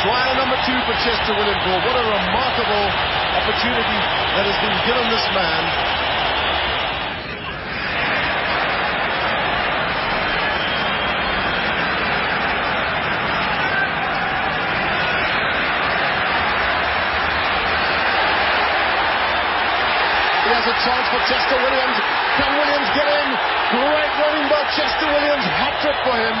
Trial number two for Chester Williams. What a remarkable opportunity that has been given this man. chance for Chester Williams. Can Williams get in? Great running by Chester Williams. Hat trick for him.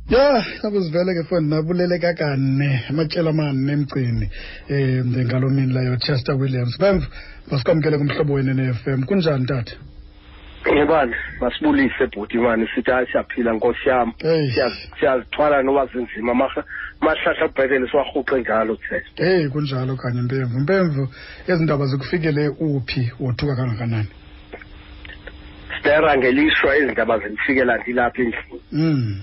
ya abuzivele ke foni nabulele kakane amatyela amane emgcini um ngalo mini layo chester williams bemva masikwamkele kumhlobo wene ne-f m kunjani tata yebani masibulise bhuti mani sithi hayi siyaphila nkosi yam siyazithwala noba zinzima mahlahla kubhetele siwarhuqe njalo the eyi kunjalo kanye mpemvu mpemvu ezi ndaba zikufikele uphi wothuka kangakanani stera ngelishwa ezi ndaba zindifikela ndilapha endlini mm.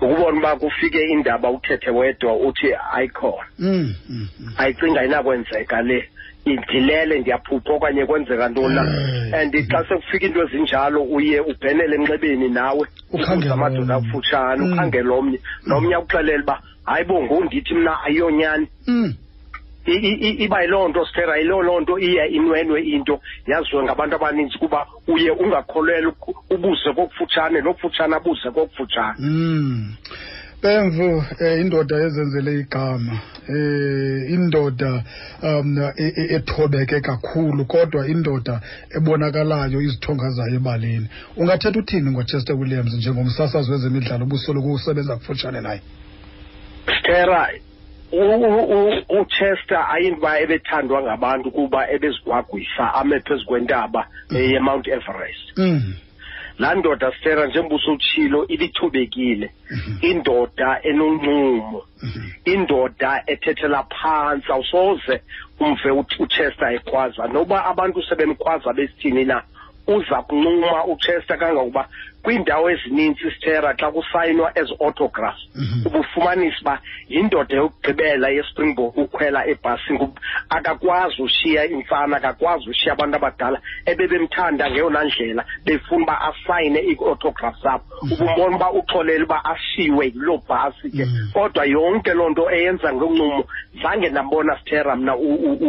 ukubona uba kufike indaba uthethe wedwa uthi ayikhona mm, mm, mm. ayicinga inakwenzeka le ndilele ndiyaphupha okanye kwenzeka ntoni na mm. and xa sekufika into ezinjalo uye ubhenele enxebeni nawe amadoda akufutshane ukhangele omnye nomnye akuxelela uba hayi bo ngondithi mna ayiyonyani mm. iba yiloo nto sithera yiloo loo nto iye inwenwe into yaziwe ngabantu abaninzi kuba uye ungakholelwa ubuze kokufutshane lokufutshane abuze kokufutshane mm. Benvu eh, indoda ezenzele igama eh indoda um e, e, ethobeke kakhulu kodwa indoda ebonakalayo izithonga zayo ebaleni ungathetha uthini ngochester williams njengomsasazi wezemidlalo ubusoloko usebenza kufutshane naye stera uchester ayintoba ebethandwa ngabantu kuba ebezigwagwisa ame phezu kwentaba mm. yemount everest mm. laa ndoda stera njengoba usutshilo ibithobekile mm-hmm. indoda enoncumo mm-hmm. indoda ethethela phantsi awusoze umve uchester ekhwaza noba abantu sebemkhwaza besithini na uza kunquma uchester kangangokuba kwiindawo ezininzi isithera xa kusayinwa ezi autograph mhm. ubufumanisa uba yindoda yokugqibela yespringbok ukhwela ebhasini akakwazi ushiya imfana akakwazi ushiya abantu abadala ebebemthanda ngeyona ndlela befuna uba asayine ii-autograph zabo mhm. ubumbona uba uxolele uba ashiwe yiloo bhasi ke mhm. kodwa yonke loo nto eyenza ngoncumo zange ndambona sithera mna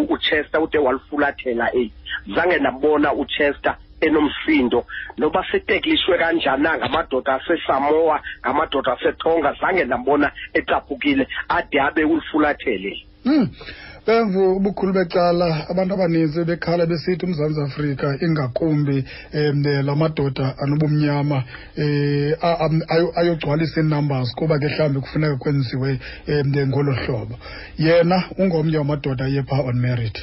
uchester ude walufulathela eli zange ndambona uchester enomsindo noba siteklishwe kanjani na ngamadoda asesamoa ngamadoda asetonga zange ndambona ecaphukile ade abe ulifulathele mm. bemvu ubukhulu becala abantu abaninzi bekhala besithi umzantsi afrika ingakumbi um la madoda anobumnyama um ayogcwalisa iinumbers kuba ke mhlawumbi kufuneka kwenziwe um ngolo hlobo yena ungomnye wamadoda aye phaa on merit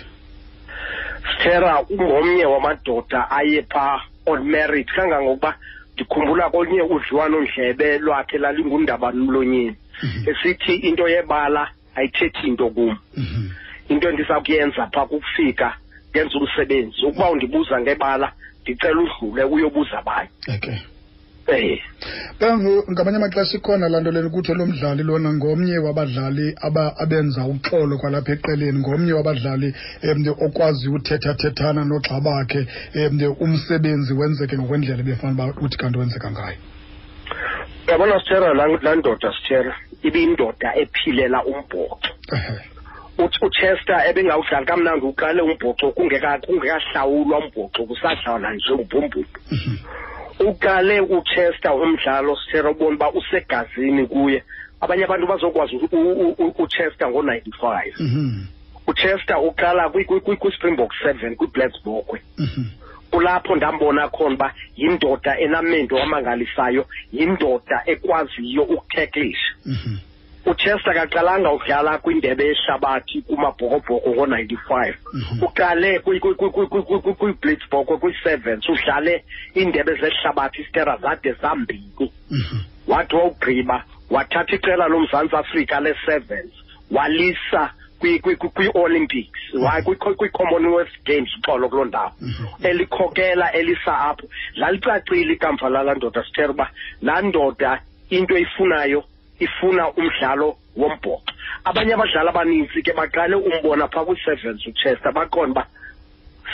Sithera ungomnye wamadoda aye pha on merit kangangokuba ndikhumbula kolunye udliwanondlebe lwakhe lalingundaba nomlonyeni mhm. esithi into yebala ayithethi into kum mhm. into endiza kuyenza pha kukufika ngenza umsebenzi ukuba undibuza ngebala ndicela udlule uyobuza abanye okay eh. kamvu ngamanye amaxesha ikhona laa nto leni kuthiwe lo mdlali lona ngomnye wabadlali abenza uxolo kwalapha eqeleni ngomnye wabadlali um okwazi uthethathethana nogxa bakhe um umsebenzi wenzeke ngokwendlela ebefana uba uthi kanti wenzeka ngayo yabona sithera laa ndoda sithera ibiyindoda ephilela umbhoxo uchester ebengawudlali kamnandi uqale umbhoxo kungekahlawulwa umbhoxo kusadlalwa nje umbhumbhubhu mhm. uqale uchester umdlalo sithera ubona uba usegazini kuye abanye abantu bazokwazi uchester ngo-ninety five mhm. uchester uqala kwispringbok seven kwiblacks bokwe mhm. kulapho ndambona khona uba yindoda enamendo amangalisayo yindoda ekwaziyo ukutheklisha uchester akaqalanga ukudlala kwindebe yehlabathi kumabhokobhoko ngo-ninety-five mhm. uqale kwiblitzboko kwi-sevens udlale iindebe zehlabathi istera zade zambini mhm. wathi wawugqiba wathatha iqela lomzantsi afrika le-sevens walisa kwi-olympics mhm. kwi-commonwealth games uxolo kuloo ndawo elikhokela elisa apho lalicacile ikamva lala ndoda sitera uba laa ndoda into eyifunayo ifuna umdlalo wombhoxo abanye abadlali abaninzi ke baqale umbona phaa kwi-sevens uchester baqonda uba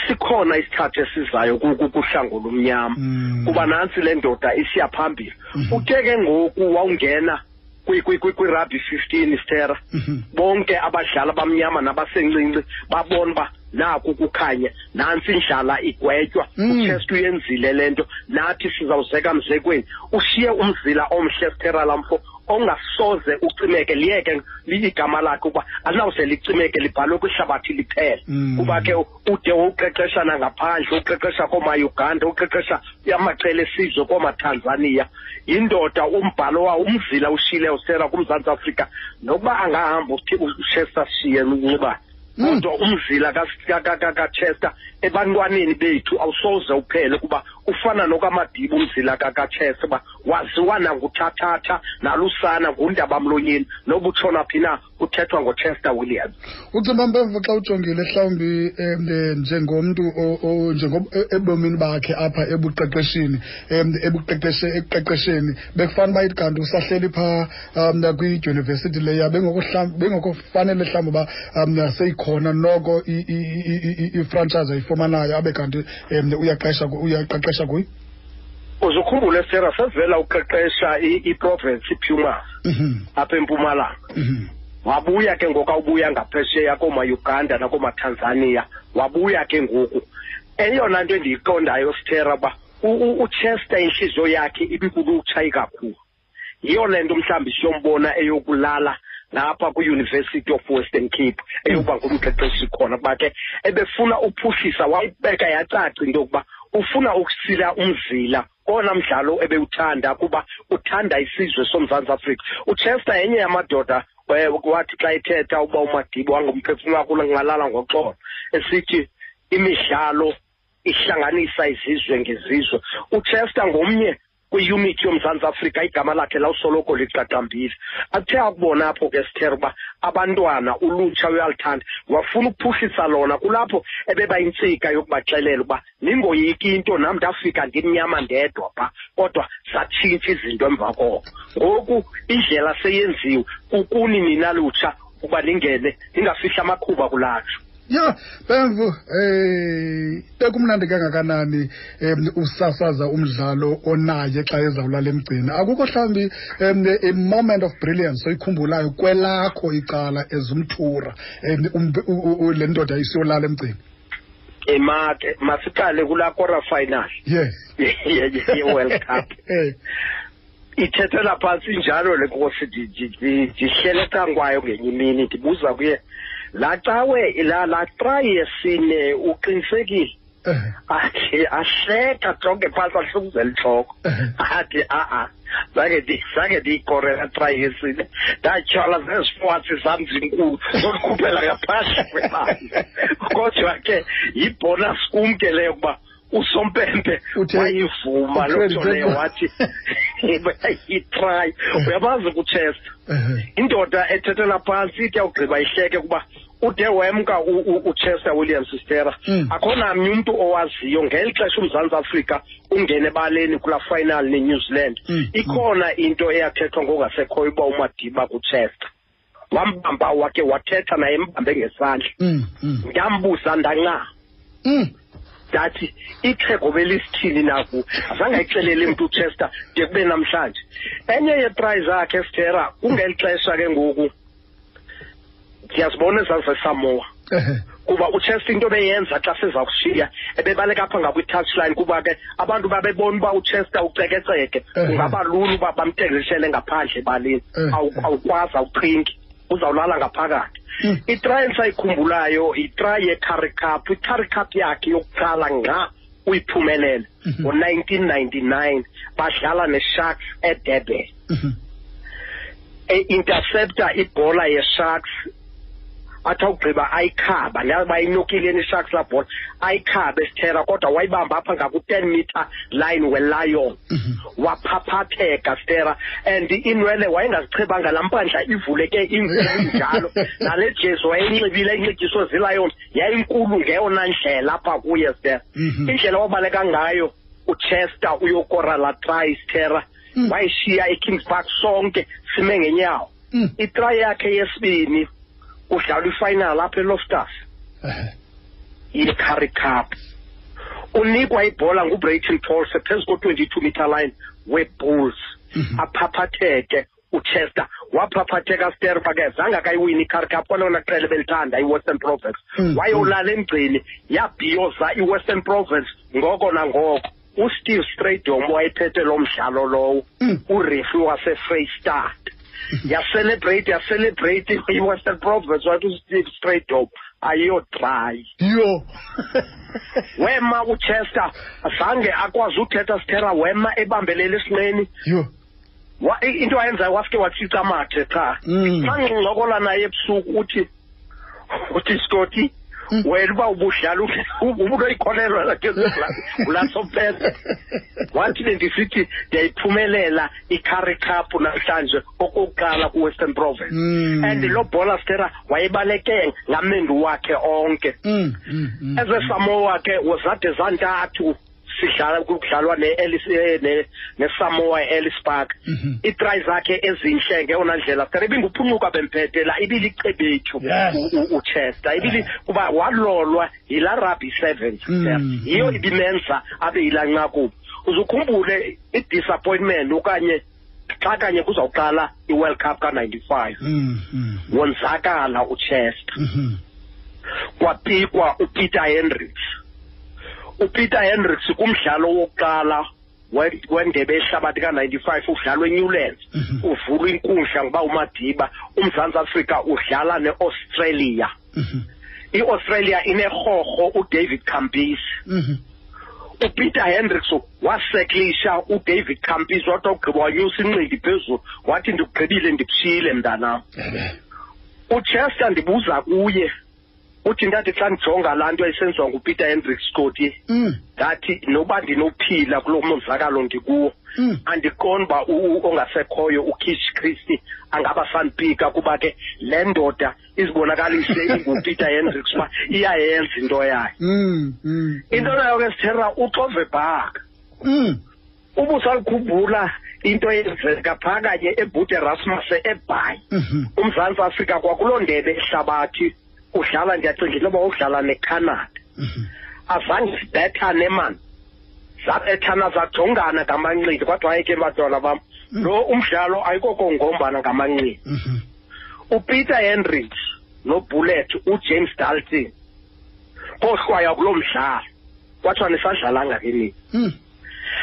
sikhona isikhathi esizayo kuhlango lomnyama mm. kuba nantsi le ndoda isiya phambili mm-hmm. uthe ke ngoku wawungena kwi-rugby fifteen istera mm-hmm. bonke abadlali abamnyama nabasencinci babona uba naku kukhanya nantsi indlala igwetywa mm. uchest uyenzile le nto nathi sizawuzeka mzekweni ushiye umzila omhle sitherala mfo ongasoze ucimeke liyeke igama lakhe ukuba alinawuze licimeke libhalwe kwihlabathi liphele mm. kuba ke ude wowuqeqesha nangaphandle uqeqesha koomayuganda uqeqesha amacele esizwe koomatanzania yindoda umbhalo wawo umzila ushile usera kumzantsi afrika nokuba angahamba ushesta shiye unxibane hmm. kodwa umzila kachester ebantwaneni bethu awusoze uphele kuba ufana nokamadiba umzila kakachester uba waziwa nanguthathatha nalusana ngundabamlonyeni noba utshona phi na kuthethwa ngochester williams ucimba mpemvu xa ujongile mhlawumbi um njengomntu e-, ebomini bakhe apha ebuqeqeshini um ekuqeqesheni bekufanele uba ithi kanti usahleli phaa um kwidyunivesithi leya bengokufanele mhlawumbi uba um seyikhona noko ifranchise ayifumanayo abe kanti um uyaqeqesha kuyo uzukhumbule sera sesivela uqeqesha iprovince ipumas mhm. apha empumalanga mhm. wabuya ke ngoku awubuya ngaphesheya koomauganda nakoomatanzania wabuya ke ngoku eyona nto endiyiqondayo sithera uba uchester intliziyo yakhe ibikulutsha ikakhulu yiyo le nto mhlawumbi siyombona eyokulala lapha kwi-university of western cape eyokuba ngumqeqeshi khona kuba ke ebefuna uphuhlisa wayibeka yacaci into yokuba ufuna ukusila umzila owona mdlalo ebewuthanda kuba uthanda isizwe somzantsi afrika uchester yenye yamadoda eh, wathi xa ethetha uba umadibo wangumphefumlo wakho ngalala ngoxolo esithi imidlalo ihlanganisa izizwe ngezizwe uchester ngomnye kwiyunithi yomzantsi afrika igama lakhe lawusoloko liqaqambile athe akubona apho ke sithera uba abantwana ulutsha uyalithanda wafuna ukuphuhlisa lona kulapho ebeba intsika yokubaxelela uba ningoyiki into nam ndafika ndimnyama ndedwa pha kodwa satshintsha izinto emva koko ngoku indlela seyenziwe kukuni nina lutsha ukuba ningene ningafihli amakhuba kulatshwa ya bemvu eh bekumnandi kangakanani um usasaza umdlalo onaye xa ezawula le mgcina akukho mhlawumbi um a moment of brilliance oyikhumbulayo kwelakho icala ezumthura um le ndoda isiyolala emgcini emake masiqale kula quarter final yes ye-world cup ithethela phantsi injalo le nkosi ndihlele cankwayo ngenye imini ndibuza kuye laa cawe laa trayi yesine uqinisekile athi ahleka jonke phantsi ahlumzela intloko athi a-a zange zange ndiyikorela trayi yesine ndatyhala zezifwatsi zam zinkulu zondikhuphela ngaphandle kwemali kodwa ke yibhonasi kum ke leyo kuba usompempe wayivuma loo nto leyo wathi yitrayi uyabazi ukuchester indoda ethethela phantsi ithi yawugqiba ihleke ukuba ude wemka uchester william sistera hmm. akho namnye umntu owaziyo ngeli xesha umzantsi afrika ungene ebaleni kula final nenew zealand hmm. ikhona into eyathethwa ngongasekhoyo uba umadiba kuchester wambamba wake wathetha naye mbambe ngesandla mm, mm. ndambuza ndanca mm. ndathi itheko belisithini naku azange ayixelele mntu uchester de kube namhlanje enye yeetrayi zakhe estera kungeli xesha ke ngoku ndiyazibona ezazisesamowa kuba uchester into beyenza xa siza kushiya ebebaleka apha ngakwi-touch line kuba ke abantu babebona uba uchester ucekeceke kungaba lula uba bamtengisele ngaphandle ebaleni awukwazi awucingi uzawulala ngaphakathi hmm. itrayi endisayikhumbulayo yitrayi yecurry cup icurry cup yakhe yokuqala ngqa uyiphumelele mhm. ngo-1999 badlala nesharks edurban mhm. e-intercepta ibhola yesharks athi awugqiba ayikhaba naba inokileni isharks laa bhola ayikhabe sithera kodwa wayibamba apha ngaku-ten meter line welion mhm. waphaphatheka sithera and inwele wayengazichebanga laa mpandla ivuleke injalo nale jezi wayenxibile inxityiswe zilayoni yayinkulu ngeyona ndlela apha kuye sir mhm. indlela wabaleka ngayo uchester uyokora latry stera mm. wayishiya ikings park sonke sime ngenyawo mm. itry yakhe yesibini kudlalwa ifinal apha eloftus i-curry cup unikwa ibhola ngubrayton tolse phezu ko-twenty-two meter line webulls mhm. aphaphatheke uchester waphaphatheka ster uba ke zange akayiwini icar cup kwalona qele belithanda iwestern province mm. wayolala mm. emgcini yabhiyoza iwestern province ngoko nangoko usteve stradom wayephethe lo mdlalo lowo mm. urefi wasefrey start mm. yacelebrate yacelebrate iwestern province wathi usteve stradom ayiyodrayi yho wema uchester zange akwazi uthetha sithera wema ebambelele esinqeni yho into ayenzayo wafike watshica amathe qha mm. xa ngincokola naye ebusuku uthi uthi scotty mm. wena uba ubudlala ubunoyikholelwa lakeulasompesa wathi bendisithi ndiyayiphumelela icarry cup namhlanje okokuqala kuwestern province mm. and loo bhola stera wayebaleke ngamendu wakhe onke ezesamowa ke wazade zantathu sidlala kudlalwa eh, nesamoa e-ellis park mhm. iitry zakhe ezinhle ngeyona ndlela sitara ibinguphunuka bemphetela ibilicebethu uchester ibili kuba walolwa yila rugby sevens mm, yiyo mm. ibimenza abe yila ncakubo uzukhumbule i-disappointment okanye xa kanye kuzawuqala i-world cup ka-ninety-five mm, mm. wonzakala uchester mm-hmm. kwapikwa upeter hendricks upeter hendricks kumdlalo wokuqala wendebe yehlabathi ka-ninety-five udlalwa enewlands mm-hmm. kuvulwa inkundla ngoba umadiba umzantsi afrika udlala neaustralia mm-hmm. i-australia inerhorho udavid campis upeter hendricks waseklisha udavid campis wathi ogqiba wanyusa inqindi phezulu wathi ndikugqibile ndikushiyile mntanam uchester ndibuza kuye uthi ndathi xa ndijonga laa nto esenziwa ngupeter hendrik scotty mm. ndathi noba ndinophila kulo monzakalo ndikuwo mm. andiqondi uba ongasekhoyo ukhish christi angaba sandipika kuba ke le ndoda izibonakalise ingupeter hendricks uba iyayenza into yayo mm, mm, into nayo ke sithera uxove bhaka ubusalikhumbula into eyenzeka phaa kanye ebhute rasmus ebhayi mhm. umzantsi afrika kwakuloo ndebe ehlabathi udlala ndiyacinga into yoba udlala necanada mhm. azange sibethane mani zabethana zajongana ngamanqindi kodwa ayeke badwala bam mhm. lo umdlalo ayikoko ngombana ngamanqindi upeter hendricks nobullet ujames dalton kohlwaya kuloo mdlalo kwathiwa nisadlalanga ke nini hmm.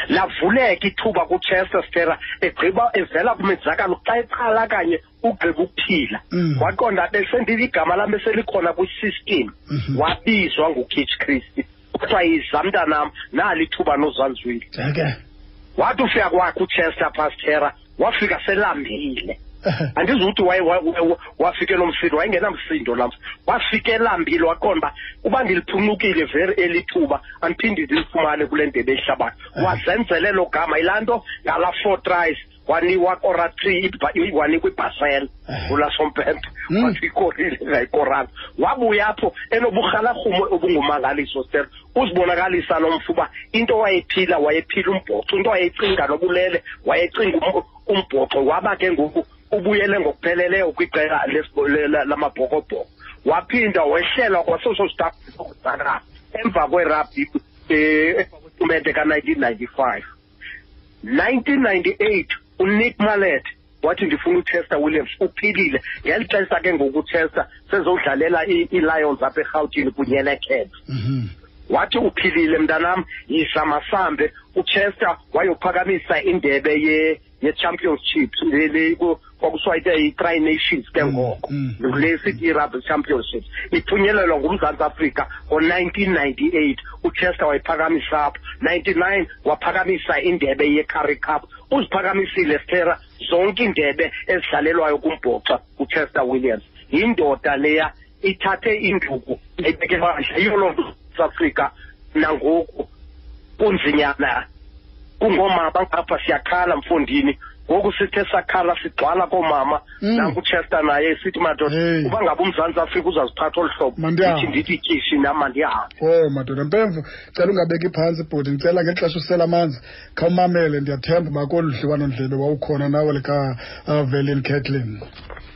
lavuleka ithuba kuchester stera egqiba evela kumenzakalo xa eqala kanye ugqiba ukuphila hmm. waqonda besendiligama lam eselikhona kwisystem hmm. wabizwa ngukitch christie kuthiwa yiza mntanam nali ithuba nozanzwile okay wathi ufika kwakhe uchester pastera wafika selambile andizuthi wafike lo msindo wayengenamsindo lam wafike elambile waqonda uba uba ndiliphunukile very eli thuba andiphinde ndilifumane kule ndebe ehlabayo wazenzele lo gama yilaa nto ngala four tries kwaniwa kora three wanikwa ibhasela eh. ulasompempe hmm. wathi ikorile ngayikoranga wabuya apho enoburhalarhumo obungumangaliso sir uzibonakalisa lo mfu uba into wayephila wayephila umbhoxo into wayecinga nobulele wayecinga um-, umbhoxo waba ke ngoku ubuyele ngokupheleleyo kwiqela lamabhokobhoko waphinda wehlelwa kwasoso staff emva kwerabhi um eh, emva kwetumente ka-nineteen ninety-five 1998 unick malet wathi ndifuna uchester williams uphilile ngeli xesha ke ngokuchester sezodlalela ii-lions apha erhawutini kunye necabs mhm. wathi uphilile mntanam yisa masambe uchester wayophakamisa indebe ye-championships kwakushiwa ite yi-tri nations ke mm, ngoko mm, mm. le sithi i-rugby championships ithunyelelwa ngumzantsi afrika ngo-nineteen ninety eight uchester wayiphakamisa apho ninety-nine waphakamisa indebe ye-carry cup uziphakamisile stera zonke iindebe ezidlalelwayo kumbhoxa uchester williams yindoda leya ithathe induku ayibeke bandla yiyo loo nto safrika nangoku kunzinyana kungoomama ngapha siyakhala mfondini ngoku sithe sakhala sigcwala koomama mm. nanguchester naye sithi madoda hey. uba ngabe umzantsi afrika uzaziphatha olu hlobo ithi ndithi tyishi nam mandihambe o oh, madoda mpemvu cela ungabeki phantsi bhuti ndicela ngexesha usela amanzi khawumamele ndiyathemba uba kolu dliwanondlebe wawukhona nawe likavelin uh, catlin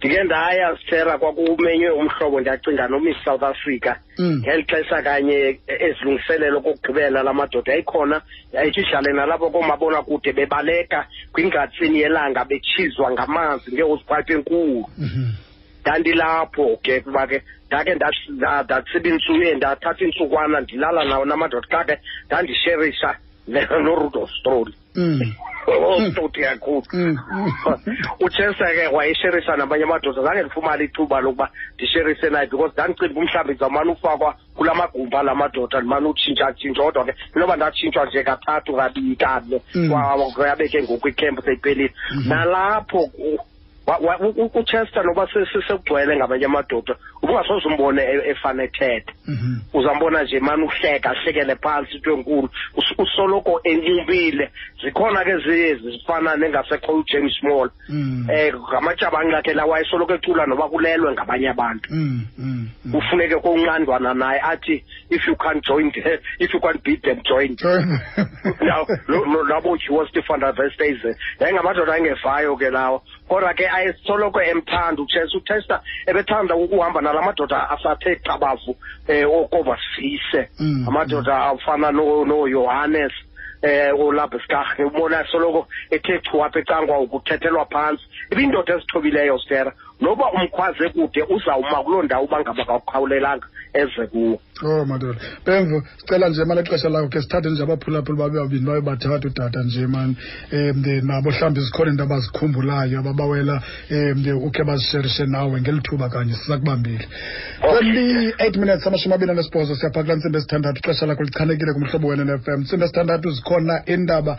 ndike ndaya sithera kwakumenywe umhlobo ndiyacinga nomiss south africa mm. ngeli xesha kanye ezilungiselelo kokugqibela la madoda yayikhona yayitshijale nalapho koomabona kude bebaleka kwingatsini yelanga betshizwa ngamanzi ngehozipayipi enkulu mhm. ndandilapho ke kuba ke ndake ndatsiba intsuku ndathatha intsukwana ndilala nawo namadoda kake ndandisherisha norudolf stroli mm. obutothi oh, kakhulu mm. mm. ujesu ke wayesherisa nabanye amadoda zange ndifumane ithuba lokuba ndisherise naye because ndandicinga uba mhlawumbi ndizawumane ufakwa kula magumba la madoda ndimane utshintshatshintsha kodwa ke inoba ndatshintshwa nje kathathu kabini kane mm. kwabe ke ngoku ikhempu seyiphelile nalapho uchester noba sekugcwele ngamanye amadoda ubungasoze umbone e-, efana ethetha mhm. uzambona nje mani uhleka ahlekele phantsi into enkulu usoloko enyumbile zikhona ke ziye zifana nengasekho ujames mall um mm. eh, ngamajabangi lakhe la wayesoloko ecula noba kulelwe ngabanye abantu mm, mm, kufuneke konqandwana naye athi if you can't join them, if you can't beat them, join. now, labo chiwo Stefan Ravesteze. Yayingamadoda angevayo ke lawo. Kodwa ke ayesoloko emthanda uJesu uTester ebethanda ukuhamba nala madoda asathe qabavu eh okoba sifise. Mm, amadoda mm. afana no no Johannes. eh ulabeskarh ubona soloko ethe chuwape cangwa ukuthethelwa phantsi ibindoda ezithobileyo stera noba umkhwaze kude uzawuma kuloo ndawo uba ngaba kawukhawulelanga eze kuwo oh madoda bemvu sicela nje mali exesha lakho ke sithathe nje abaphulaphula babe babini babe bathatha udata nje mani um de nabo mhlawumbi zikhona into abazikhumbulayo ababawela um de ukhe bazisherishe nawe ngeli thuba kanye siza kubambile twenty-eight minutes amashumi abini anesibhozo siyapha kula ntsimbi esithandathu ixesha lakho lichanekile kumhlobo wena ne-f m ntsimbi esithandathu zikhona indaba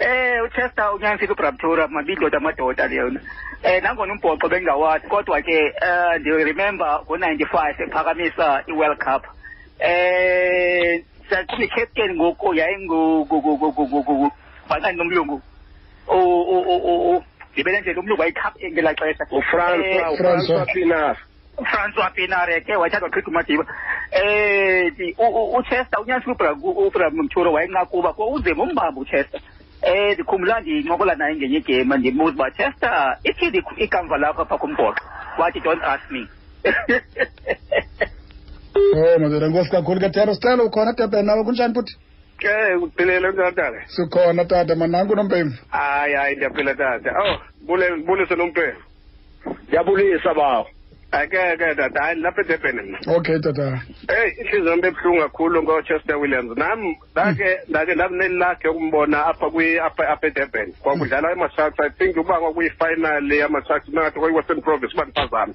Eh uChester unyanisile uBrabthura mabidoda amadoda leyona. Eh nangona umbhoxo bengingawathi kodwa ke eh ndiyo remember ngo-95 ephakamisa iWorld Cup. Eh sakumi captain ngoku yayingu bangani nomlungu. O o o o ndibele nje lo mlungu wayicaptain ngelaa xesha. UFrancois Pienaar. Francois Pienaar ke wayithathwa qhithi uMadiba eh uChester unyanisile uBra Mthuro wayenqakuba kwa uzima umbamba uChester eh ndikhumbula ndincokola naye ngenye igame ndimbuza uba Chester ithini ikamva lakho apha kumbhoxo wathi don't ask me Oh, mazela nkosi kakhulu ke Tero sicela ukhona Durban nawe kunjani futhi? Eh, uphilele njani tata? Sikhona tata manangu nompemvu. Hayi hayi ndiyaphila tata. Oh, bule bulise nompemvu. ndiyabulisa bawo ake ke tata hayi lapha edebhen mna okay tata eyi intliziyo mbe ebuhlungu kakhulu ngochester williams nam ndake hmm. ndake ndabuneli lakhe ukumbona apha apha apha edebhen kwakudlala imasharks i think uba kwakuyifinali yamasharks phakathi kwayi-western province uba ndiphazame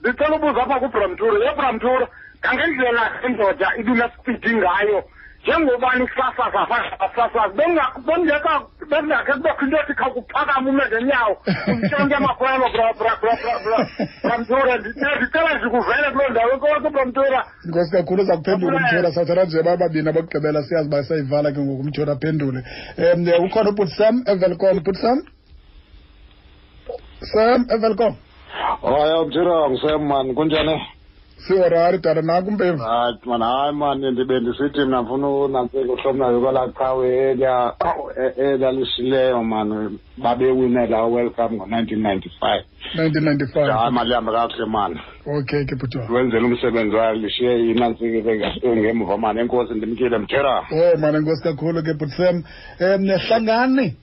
ndicela ubuza apha kubramturo yebramturo ngangendlela indoda ibinasipidi ngayo njengoba nisasaza abasasaza bengingekho kubekho into ethi khawukuphakama ume ngenyawo untshonke amakhwelo bramtura ndicela ndikuvele kuloo ndawo enkosi bramtura nkosi kakhulu uza kuphendula umthora sawuthatha nje bababini abokugqibela siyazi uba sayivala ke ngoku umthora aphendule um ukhona ubhuti sam emveli kona ubhuti sam Sam, evelcom. Haya mjira ngisem man kunjani? Siyorari tata naku mpemvu. Right man hayi man ndibe ndisithi mna mfuna unantsika uhlomnayo kwala qhawe elya elalishileyo man babewinela uworld cup ngo-nineteen ninety-five nineteen ninety-five hayi mali yambe kakuhle man okay ke bhuti wenzela umsebenzi wayo lishiye inantsika engemva man enkosi ndimkile mjera o oh, man enkosi kakhulu ke bhuti sam um nehlangani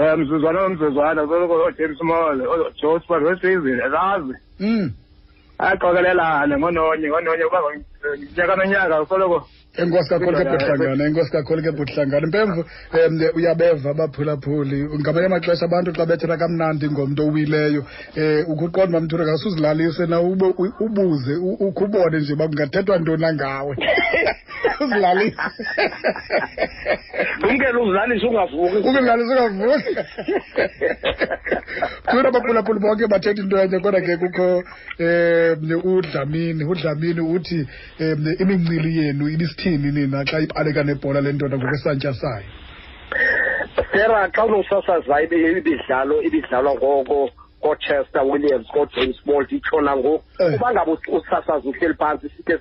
eh, mzuzwana nomzuzwana soloko oojames mole oojosephat wesizini ezazi mm. aqokelelane ngononye ngononye uba nyaka nonyaka soloko enkosi kakhulu ke bhutlangana enkosi kakhulu ke bhutlangana impemvu um uyabeva abaphulaphuli ngamanye amaxesha abantu xa bethela kamnandi ngomntu owileyo um ukuqonda uba mthuna kasuzilalise na ubuze ukubone nje uba kungathethwa ntoni nangawe uzidlalisa umkele uzidlalisa ungavuki ukudlalisa ungavuki kuyona baphulaphuli bonke bathetha into enye kodwa ke kukho um udlamini udlamini uthi um imincili yenu ibisithini nina xa ibaleka nebhola le ndoda ngokwesantya sayo sera xa unosasaza ibidlalo ibidlalwa ngoko koochester williams koojames bolt itshona ngoku eh. uba ngaba usasaza uhleli phantsi sike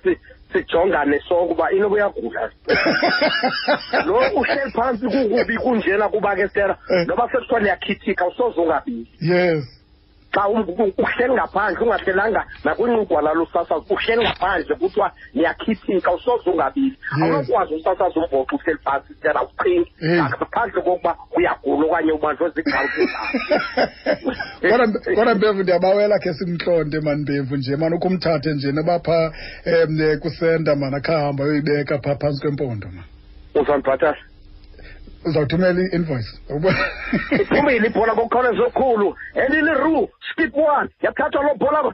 sijongane sonke uba inoba uyagula lo uhleli phantsi kukubi kunjena kuba ke sera eh. noba sekuthiwa niyakhithika usoze ungabili yes xa um, uhleli ngaphandle ungahlelanga nakwinqugwala lusasaza uhleli ngaphandle kuthiwa niyakhithika usoze ungabili awunokwazi usasaza umbhoxo uhleli phantsi ndlela uqhingi eh. ngaphandle kokuba uyagula okanye ubanjwe ziqhakodwa mbevu ndiyabawela khe simntlonte mani mbevu nje mani ukho umthathe nje noba pha um kusenta mani akhahamba ayoyibeka pha phantsi kwempondo mani uzandibhatala uzawuthumela i-invoice iphumile ibhola ngokukhawuleza okhulu and iliru skip one yathathwa loo bhola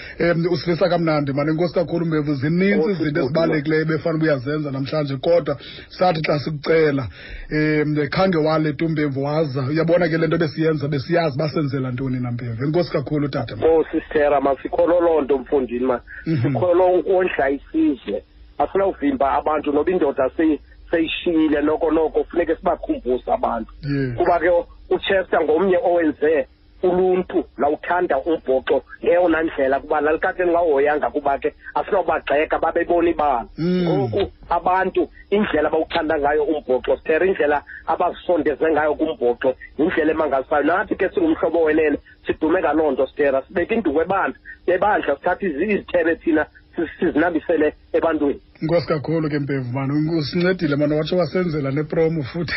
um usifisa kamnandi mane nkosi kakhulu mbevu zininzi izinto ezibalulekileyo befana uba uyazenza namhlanje kodwa sathi xa sikucela um khange wale tu mbemvu waza uyabona ke le nto besiyenza besiyazi basenzela ntoni nambemvu enkosi kakhulu tata o oh, sistera masikholo loo nto mfundini ma mhm. sikholo ukondla isizwe afuna uvimba abantu noba indoda seyishiyile noko noko funeke sibakhumbuze abantu kuba ke uchester ngomnye owenze uluntu lawuthanda umbhoxo ngeyona ndlela kuba lalikade ndingahoyanga kuba ke asinobagxeka babebona ibala mm. ngoku abantu indlela bawuthanda ngayo umbhoxo sithera indlela abasondeze ngayo kumbhoxo yindlela emangazisayo nathi ke singumhlobo wenene sidume ngaloo nto sithera sibeke induku ebandla bebandla sithatha izithebe thina sizinambisele ebantwini inkosi kakhulu ke mpevu mani usincedile mani watsho wasenzela nepromo futhi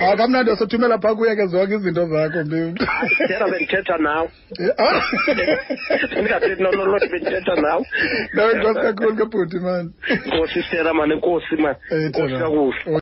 hayi kamnandi osothumela phaa kuye ke zonke izinto zakho mbevuthera bendithetha nawe ndingathethi nonoloyi bendithetha nawe no inkosi kakhulu ke bhuti mani nkosistera mani nkosi mani nkosi kakuhle